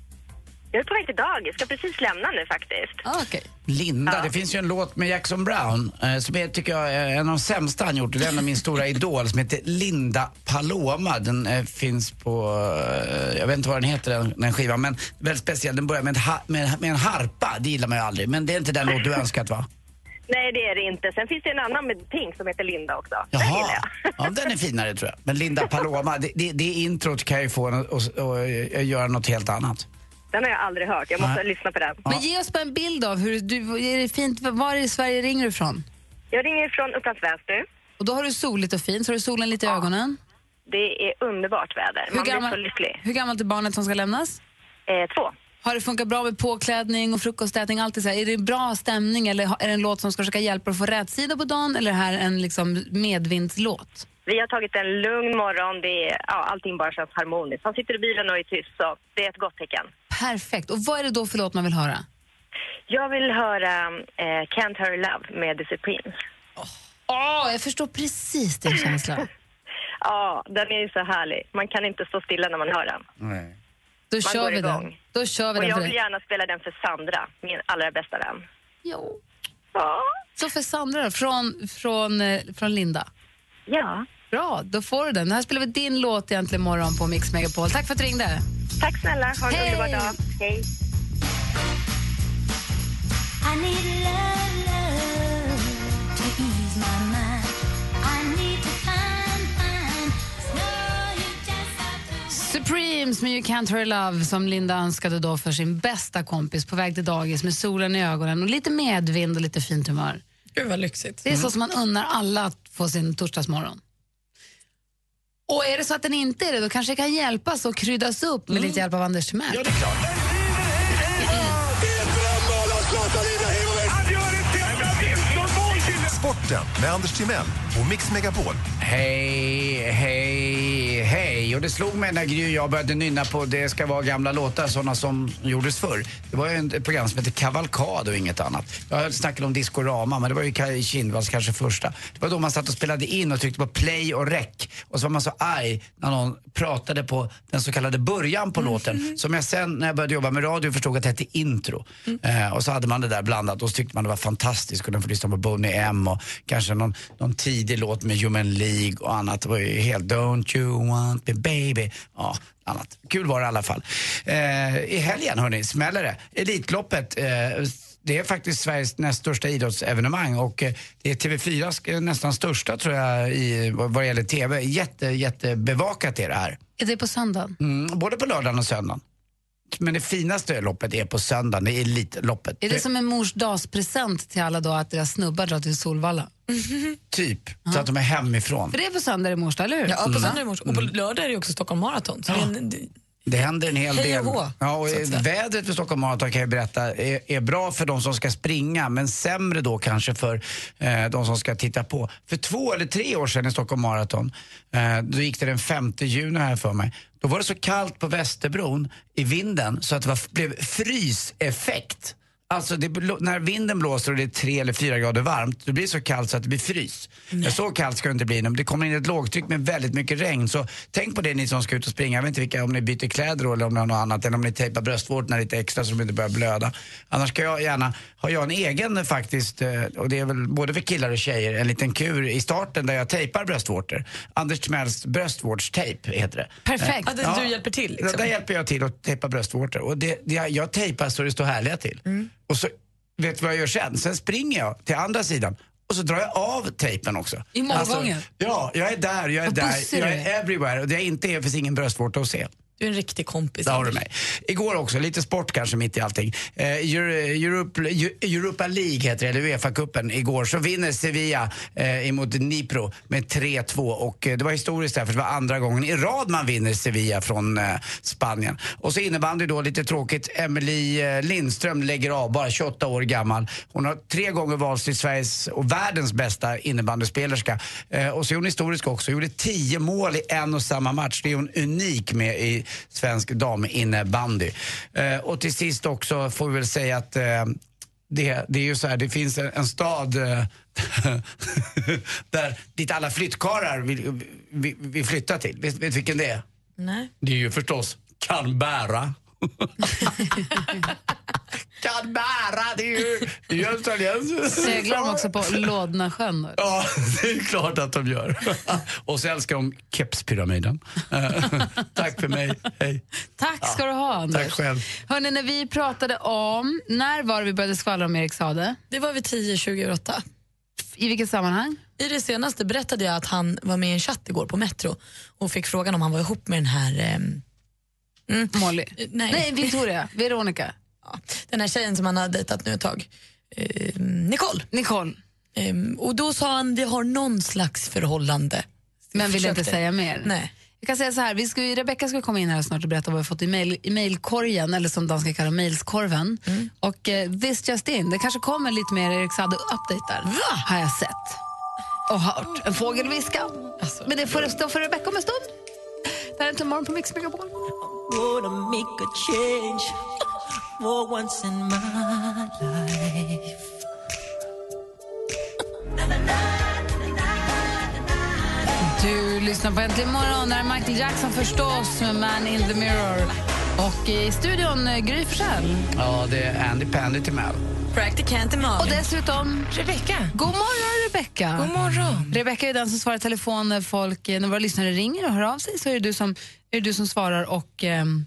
Jag är på väg till dagis. Jag ska precis lämna nu faktiskt. Ah, okay. Linda, det finns ju en låt med Jackson Brown eh, som är, tycker jag, är en av de sämsta han gjort. Det är en av min stora [LAUGHS] idol som heter Linda Paloma. Den eh, finns på, eh, jag vet inte vad den heter den, den skivan, men väldigt speciell. Den börjar med, ha, med, med en harpa, det gillar man ju aldrig. Men det är inte den låt du [LAUGHS] önskat va? Nej, det är det inte. Sen finns det en annan med Pink som heter Linda också. Den gillar Jaha, jag. ja, den är finare tror jag. Men Linda [LAUGHS] Paloma, det, det, det introt kan ju få en att göra något helt annat. Den har jag aldrig hört. Jag måste Nej. lyssna på den. Men ge oss bara en bild av hur du, är det fint, var i Sverige ringer du ifrån? Jag ringer från Upplands Väsby. Och då har du soligt och fint, så har du solen lite i ögonen. Det är underbart väder. Hur Man blir gammal- så lycklig. Hur gammalt är barnet som ska lämnas? Eh, två. Har det funkat bra med påklädning och frukostätning? Alltid så här, är det bra stämning eller är det en låt som ska försöka hjälpa dig att få rätt sida på dagen eller är det här en liksom medvindslåt? Vi har tagit en lugn morgon. Det är, ja, allting bara känns harmoniskt. Han sitter i bilen och är tyst, så det är ett gott tecken. Perfekt. Och vad är det då för låt man vill höra? Jag vill höra eh, Can't Hurry Love med Supremes. Åh, jag förstår precis din känsla. [LAUGHS] Ja, den är ju så härlig. Man kan inte stå stilla när man hör den. Då Man kör går vi igång. den. Då kör vi Och den jag vill gärna spela den för Sandra, min allra bästa vän. Jo. Ja. Så för Sandra då, från, från, eh, från Linda? Ja. Bra, då får du den. Här spelar vi din låt egentligen imorgon på Mix Megapol. Tack för att du ringde. Tack snälla. Ha en Hej. underbar dag. Hej. I need love, love to ease my mind. I need to find, find. No, you just have to Supremes med You Can't Hurry Love som Linda önskade då för sin bästa kompis på väg till dagis med solen i ögonen och lite medvind och lite fint humör. Gud vad lyxigt. Det är så som man unnar alla att få sin torsdagsmorgon. Och är det så att den inte är det, då kanske det kan hjälpas och kryddas upp med lite hjälp av Anders Timell. Ja, det är klart. Sporten med Anders Timell och Mix Megapol. Hej, hej, Och det slog mig när Gry och jag började nynna på Det ska vara gamla låtar, sådana som gjordes förr. Det var ju ett program som hette Kavalkad och inget annat. Jag snackade om Discorama, men det var ju Kaj Kindvalls kanske första. Det var då man satt och spelade in och tryckte på play och rec. Och så var man så arg när någon pratade på den så kallade början på låten. Som jag sen när jag började jobba med radio förstod att det hette intro. Eh, och så hade man det där blandat och så tyckte man det var fantastiskt. Den får lyssna på Boney M och kanske någon, någon tidig låt med Human League och annat. Det var ju helt Don't you want me baby. Ja, annat. Kul var det i alla fall. Eh, I helgen hörni, smäller det. Elitloppet. Eh, det är faktiskt Sveriges näst största idrottsevenemang och eh, det är TV4 nästan största tror jag i, vad vad gäller TV. Jätte, jättebevakat är det här. Är det på söndagen? Mm, både på lördagen och söndagen. Men det finaste loppet är på söndagen, det är Elitloppet. Är det som en mors dagspresent till alla då att deras snubbar drar till Solvalla? [LAUGHS] Typ, så att de är hemifrån. För det är på söndag i mors dag, eller hur? Ja, på Mm. söndag i morse. Och på lördag är det också Stockholm Marathon. Så det är en, Det händer en hel Hej del. och hå, ja, och så att säga. vädret för Stockholm Marathon kan jag berätta är, är bra för de som ska springa men sämre då kanske för eh, de som ska titta på. För två eller tre år sedan i Stockholm Marathon, eh, då gick det den 5 juni här för mig. Då var det så kallt på Västerbron i vinden så att det var, blev fryseffekt. Alltså det, när vinden blåser och det är tre eller fyra grader varmt, då blir det så kallt så att det blir frys. Så kallt ska det inte bli. men Det kommer in ett lågtryck med väldigt mycket regn. Så tänk på det ni som ska ut och springa. Jag vet inte vilka, om ni byter kläder då, eller om ni har något annat. Eller om ni tejpar bröstvårtorna lite extra så de inte börjar blöda. Annars ska jag gärna, har jag en egen faktiskt, eh, och det är väl både för killar och tjejer, en liten kur i starten där jag tejpar bröstvårtor. Anders Timells bröstvårdstejp heter det. Perfekt. Ja, det- du hjälper till, liksom. Där hjälper jag till att tejpa bröstvårtor. Och det, det, jag tejpar så det står härliga till. Mm. Och så, vet du vad jag gör sen? Sen springer jag till andra sidan och så drar jag av tejpen också. I målgången? ja, jag är där, jag är där, jag är everywhere. Och det jag inte är finns ingen bröstvårta att se. Du är en riktig kompis. Där har du mig. Igår också, lite sport kanske mitt i allting. Eh, Euro- Europe, Europa League heter det, eller Uefa-cupen. Igår så vinner Sevilla eh, emot Dnipro med 3-2 och eh, det var historiskt därför det var andra gången i rad man vinner Sevilla från eh, Spanien. Och så innebandy då, lite tråkigt. Emily eh, Lindström lägger av, bara 28 år gammal. Hon har tre gånger valts till Sveriges och världens bästa innebandyspelerska. Och så är hon historisk också, gjorde 10 mål i en och samma match. Det är hon unik med i svensk daminnebandy. Eh, och till sist också får vi väl säga att eh, det, det är ju så här, det finns en, en stad eh, [LAUGHS] där, dit alla flyttkarlar vill, vill, vill flytta till. Vet vet du vilken det är? Nej. Det är ju förstås Canberra. [LAUGHS] [LAUGHS] Det är ju, det är ju australiensiskt. Seglar de också på Lådnasjön? då? Ja, det är klart att de gör. Och så älskar de kepspyramiden. Eh, Tack för mig, hej. Tack ska du ha, Anders. Tack själv. Hörrni, när vi pratade om... När var det vi började skvallra om Erik Sade? Det var vid 10-28. I vilket sammanhang? I det senaste berättade jag att han var med i en chatt igår på Metro och fick frågan om han var ihop med den här... ehm, mm, Molly? nej. Nej, Victoria. Veronica. Den här tjejen som han har dejtat nu ett tag. Ehm, Nicole. Nicole. Ehm, och då sa han vi har någon slags förhållande. Men vill inte säga mer. Nej. Jag kan säga så här, vi ska, Rebecca ska komma in här snart och berätta vad vi fått i, mail, i mailkorgen, eller som danska kallar mailskorven. Mm. Och eh, this just in, det kanske kommer lite mer Erik Saade-update där, har jag sett och hört. En fågel viska. Alltså, Men det får stå för Rebecca om en stund. Det här är Tomorrow på Mix Megapol. For once in my life. Du lyssnar på Äntligen morgon, där är Michael Jackson förstås med Man in the Mirror. Och i studion eh, Gry Forssell. Ja, det är Andy Pandy till Mel. Practicant Och dessutom Rebecca. God morgon, Rebecca. God morgon. Rebecca är den som svarar i telefon när, folk, när våra lyssnare ringer och hör av sig. Så är det du som, är det du som svarar och... ehm,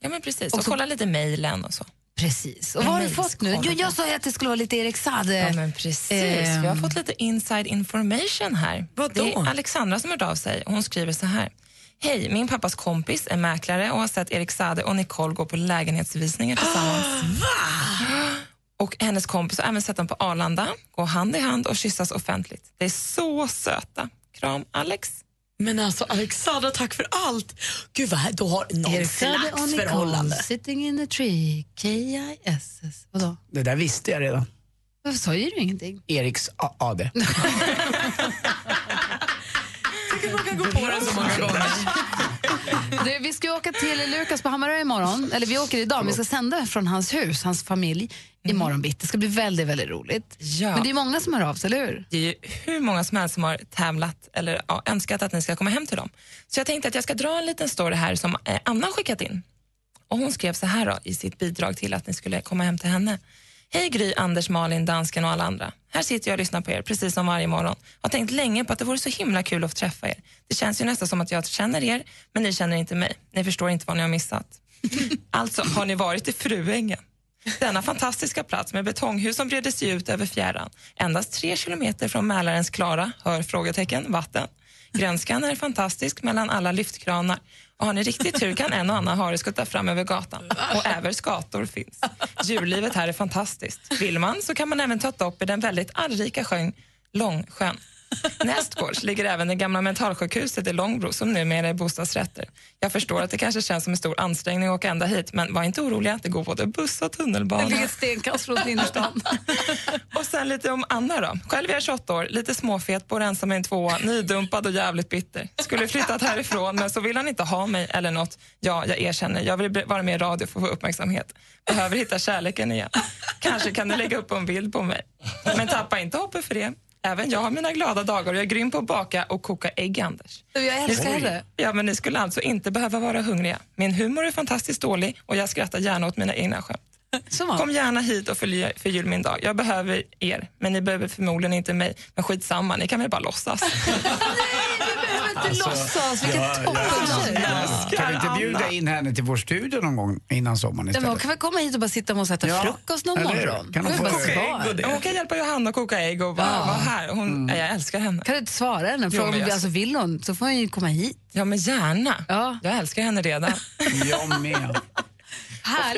Ja, men precis. Och Och så- kolla lite mejlen och så. Precis. Och vad har du fått nu? Jo, jag sa ju att det skulle vara lite Erik Saade. Ja, men precis. Ehm. Vi har fått lite inside information här. Vadå? Det är Alexandra som har hört av sig och hon skriver så här. Hej, min pappas kompis är mäklare och har sett Erik Sade och Nicole gå på lägenhetsvisningar tillsammans. Och hennes kompis har även sett dem på Arlanda gå hand i hand och kyssas offentligt. Det är så söta. Kram, Alex. Men alltså Alexandra, tack för allt. Gud vad då har någon slags Nicole förhållande. sitting in a tree, K-I-S-S. Vadå? Det där visste jag redan. Varför sa ju du ingenting? Eriks A- AD. Man kan gå på den så många gånger. Du, vi ska åka till Lukas på Hammarö imorgon. Eller vi åker idag, men vi ska sända från hans hus, hans familj, imorgon bitti. Det ska bli väldigt, väldigt roligt. Ja. Men det är många som hör av sig, eller hur? Det är ju hur många som helst som har tävlat eller ja, önskat att ni ska komma hem till dem. Så jag tänkte att jag ska dra en liten story här som eh, Anna har skickat in. Och Hon skrev så här då, i sitt bidrag till att ni skulle komma hem till henne. Hej Gry, Anders, Malin, dansken och alla andra. Här sitter jag och lyssnar på er precis som varje morgon. Har tänkt länge på att det vore så himla kul att få träffa er. Det känns ju nästan som att jag känner er, men ni känner inte mig. Ni förstår inte vad ni har missat. [LAUGHS] alltså, har ni varit i Fruängen? Denna fantastiska plats med betonghus som breder sig ut över fjärran. Endast tre kilometer från Mälarens klara, hör frågetecken, vatten. Grönskan är fantastisk mellan alla lyftkranar. Och har ni riktigt tur kan en och annan hare skutta fram över gatan. Och även skator finns. Djurlivet här är fantastiskt. Vill man så kan man även ta ett dopp i den väldigt anrika sjön Långsjön. [LAUGHS] Nästgårds ligger även det gamla mentalsjukhuset i Långbro som numera är bostadsrätter. Jag förstår att det kanske känns som en stor ansträngning att åka ända hit men var inte oroliga, det går både buss och tunnelbana. Det ligger stenkast från innerstan. [LAUGHS] Och sen lite om Anna då. Själv är jag 28 år, lite småfet, bor ensam i en tvåa, nydumpad och jävligt bitter. Skulle flyttat härifrån men så vill han inte ha mig eller något. Ja, jag erkänner, jag vill vara med i radio för att få uppmärksamhet. Behöver hitta kärleken igen. Kanske kan du lägga upp en bild på mig. Men tappa inte hoppet för det. Även jag har mina glada dagar och jag är grym på att baka och koka ägg, Anders. Jag älskar det. Ja, men ni skulle alltså inte behöva vara hungriga. Min humor är fantastiskt dålig och jag skrattar gärna åt mina egna skämt. [LAUGHS] Kom gärna hit och förgy- förgyll min dag. Jag behöver er, men ni behöver förmodligen inte mig. Men skitsamma, ni kan väl bara låtsas. [LAUGHS] [LAUGHS] inte låtsas, vilket toppentjej. Kan vi inte bjuda in henne till vår studio någon gång innan sommaren men hon istället? kan väl komma hit och bara sitta med oss och äta Ja, frukost någon eller morgon? Kan hon bara koka ägg och det? Hon kan hjälpa Johanna att koka ägg och bara Ja. vara här. Hon, Jag älskar henne. Kan du inte svara henne? Jo, Fråga om alltså, vill hon så får hon ju komma hit. Ja, men gärna. Ja. Jag älskar henne redan. Jag med. [LAUGHS]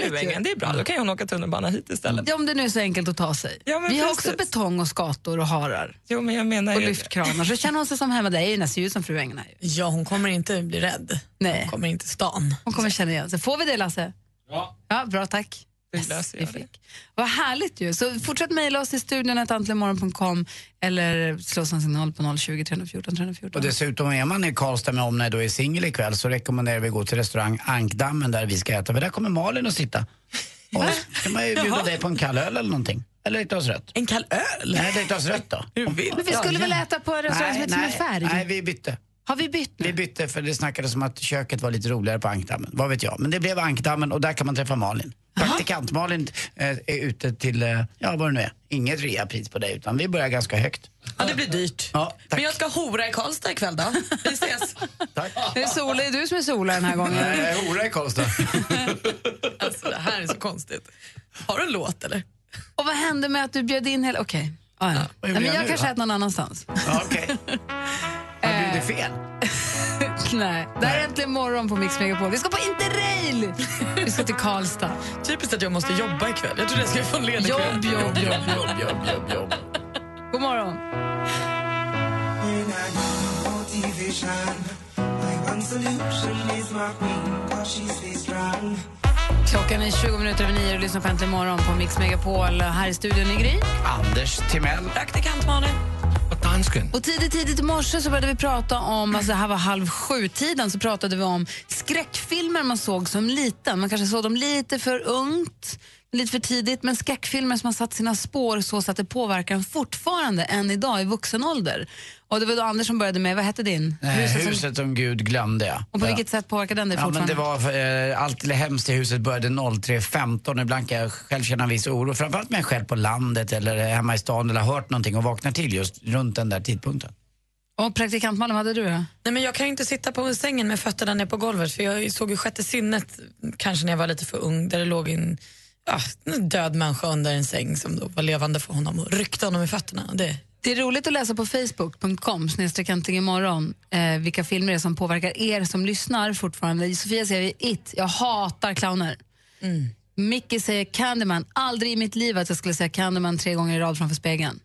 Fruängen, det är bra. Då kan hon åka tunnelbana hit istället. Ja, om det nu är så enkelt att ta sig. Ja, men Vi har precis. också betong och skator och harar. Jo, men jag menar Och lyftkranar. Så känner hon sig som hemma. Det är ju nästan ut som fru Engel här ju. Ja, hon kommer inte bli rädd. Nej. Hon kommer inte stan. Hon kommer känna igen sig. Får vi det Lasse? Ja. Ja, bra tack. Det löser jag det. Vad härligt ju. Så fortsätt mejla oss till studion antligenmorgon.com eller slå oss en signal på 020 314 314. Och dessutom är man i Karlstad med omnejd och är singel ikväll så rekommenderar vi att gå till restaurang Ankdammen där vi ska äta. För där kommer Malin att sitta. [LAUGHS] Och så kan man ju bjuda dig på en kall öl eller någonting. Eller ett glas rött. En kall öl? Nej, det är ett glas rött då. [LAUGHS] Hur vill Men vi skulle väl äta på en restaurang som heter som är färg? Nej, vi bytte. Har vi bytt nu? Vi bytte för det snackades om att köket var lite roligare på Ankdammen. Vad vet jag. Men det blev Ankdammen och där kan man träffa Malin. Praktikant Malin eh, är ute till, eh, ja vad det nu är, inget reapris på det utan vi börjar ganska högt. Ja, det blir dyrt. Ja, Men jag ska hora i Karlstad ikväll då. [LAUGHS] Vi ses. Är det Sola, är du som är Sola den här gången? Nej, hora i Karlstad. [LAUGHS] Alltså, det här är så konstigt. Har du en låt eller? Och vad hände med att du bjöd in hela... Okej. Ah, ja. vad Nej, men jag jag nu kanske då? äter någon annanstans. Ja, Okej. Har du det fel? [LAUGHS] [LAUGHS] Nej. Det här är äntligen morgon på Mix Megapol. Vi ska på Interrail! Vi ska till Karlstad. [LAUGHS] Typiskt att jag måste jobba ikväll. Jag trodde jag skulle få en ledig Jobb, kväll. jobb, jobb, jobb, jobb, jobb, jobb. [LAUGHS] God morgon. Klockan är 20 minuter över nio och lyssnar på Äntligen morgon på Mix Megapol. Här i studion i Gry. Anders Timell. Praktikant Malin. Och dansken. Och tidigt, tidigt i morse så började vi prata om, alltså det här var halv sju-tiden, så pratade vi om skräckfilmer man såg som liten. Man kanske såg dem lite för ungt, lite för tidigt, men skräckfilmer som har satt sina spår så att det påverkar en fortfarande än idag i vuxen ålder. Och det var då Anders som började med, vad hette din? Eh, Huset huset, som, som Gud glömde jag. och på Ja. vilket sätt påverkar den dig Ja, men fortfarande? det var, eh, allt det hemskt i huset började 03.15. Ibland kan jag själv känna en viss oro. Framförallt när jag själv på landet eller hemma i stan eller har hört någonting och vaknar till just runt den där tidpunkten. Och praktikant Malin, vad hade du då? Nej, men jag kan ju inte sitta på sängen med fötterna ner på golvet för jag såg ju sjätte sinnet kanske när jag var lite för ung där det låg en, ja, en död människa under en säng som då var levande för honom och ryckte honom i fötterna. Det, Det är roligt att läsa på facebook.com imorgon eh, vilka filmer det är som påverkar er som lyssnar fortfarande. Sofia säger It, jag hatar clowner. Micke säger Candyman, aldrig i mitt liv att jag skulle säga Candyman tre gånger i rad framför spegeln.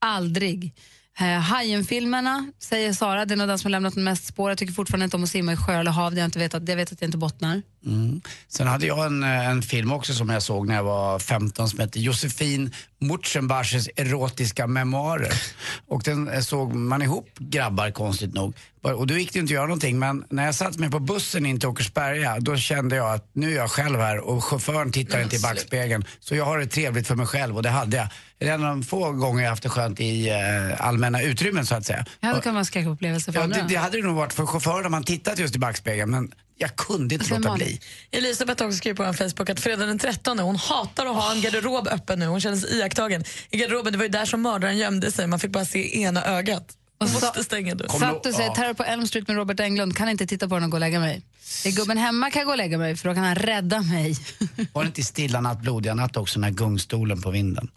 Aldrig. Eh, Hajen-filmerna, säger Sara, det är nog den som har lämnat mest spår. Jag tycker fortfarande inte om att simma i sjö eller hav, det jag, inte vet att, jag vet att jag inte bottnar. Mm. Sen hade jag en, eh, en film också som jag såg när jag var 15 som hette Josefin Mutschenbaches erotiska memoarer. [LAUGHS] Och den eh, såg man ihop grabbar konstigt nog. Och då gick det inte att göra någonting men när jag satt mig på bussen in till Åkersberga då kände jag att nu är jag själv här och chauffören tittar inte i backspegeln. Så jag har det trevligt för mig själv och det hade jag. Det är en av de få gånger jag haft det skönt i eh, allmänna utrymmen så att säga. Ja, det kan en skräckupplevelse för Ja, andra. det, det hade det nog varit för chauffören om man tittat just i backspegeln men jag kunde inte låta bli. Elisabeth har också skrivit på en Facebook att fredag den 13, hon hatar att ha en garderob öppen nu. Hon känner sig iakttagen. I garderoben, det var ju där som mördaren gömde sig. Man fick bara se ena ögat. Och måste stänga dörren. Satt och säger Terror på Elm Street med Robert Englund, kan inte titta på den och gå och lägga mig. Är gubben hemma kan jag gå och lägga mig för då kan han rädda mig. [LAUGHS] Var det inte Stilla natt, blodiga natt också, den här gungstolen på vinden?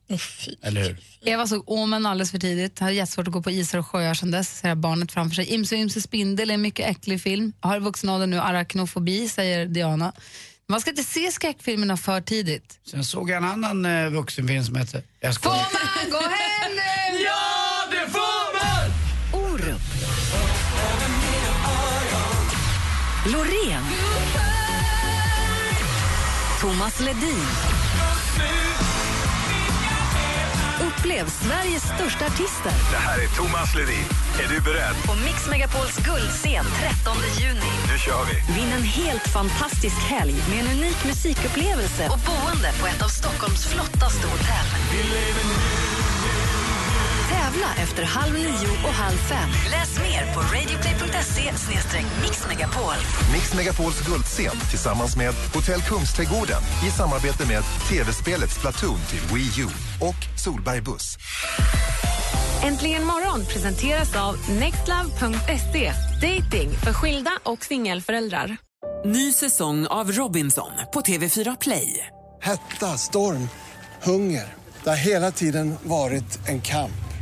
Eller hur? Eva såg Omen alldeles för tidigt. Har jättesvårt att gå på isar och sjöar sedan dess. Ser barnet framför sig. Imse och Imse spindel är en mycket äcklig film. Har vuxen ålder nu arachnofobi, säger Diana. Man ska inte se skräckfilmerna för tidigt. Sen såg jag en annan eh, vuxenfilm som hette... Jag Får man gå hem nu? Ja, Loreen. Thomas Ledin. Upplev Sveriges största artister Det här är Thomas Ledin. Är du beredd? på Mix Megapols guldscen 13 juni. Nu kör vi. Vinn en helt fantastisk helg med en unik musikupplevelse och boende på ett av Stockholms flottaste hotell. Tävla efter halv nio och halv fem. Läs mer på radioplay.se mixmegapol. Mix Megapols guldscen tillsammans med Hotell Kungsträdgården i samarbete med tv-spelet Splatoon till Wii U och Solberg Buss. Äntligen morgon presenteras av nextlove.se. Dating för skilda och singelföräldrar. Ny säsong av Robinson på TV4 Play. Hetta, storm, hunger. Det har hela tiden varit en kamp.